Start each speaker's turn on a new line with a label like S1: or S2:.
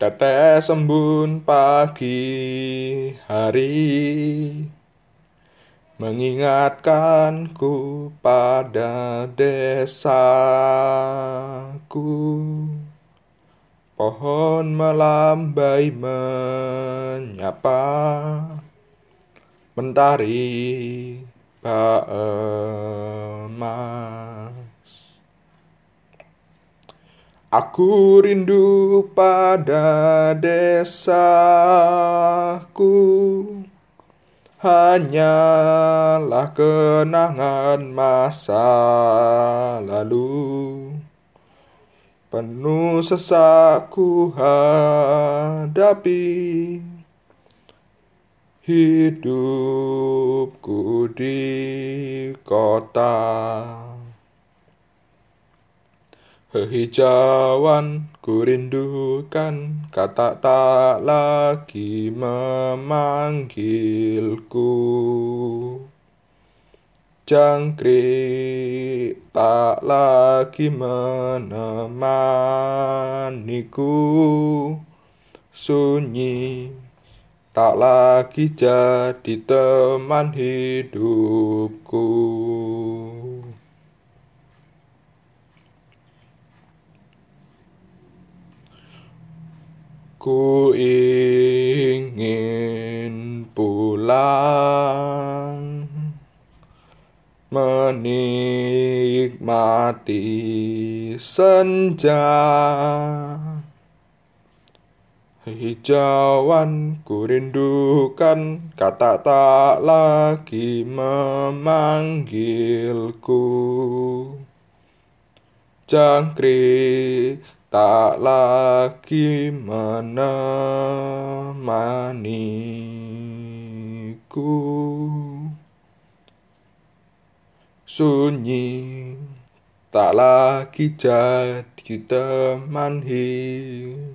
S1: Tetes embun pagi hari Mengingatkanku pada desaku. Pohon melambai menyapa Mentari bak Aku rindu pada desaku. Hanyalah kenangan masa lalu. Penuh sesakku hadapi Hidupku di kota Hehijauan ku rindukan Kata tak lagi memanggilku. Jangkrik tak lagi menemaniku. Sunyi tak lagi jadi teman hidupku Ku ingin pulang Menikmati senja Hijauan ku rindukan Kata tak lagi memanggilku. Jangkrik tak lagi menemaniku. Sunyi tak lagi jadi teman hidupku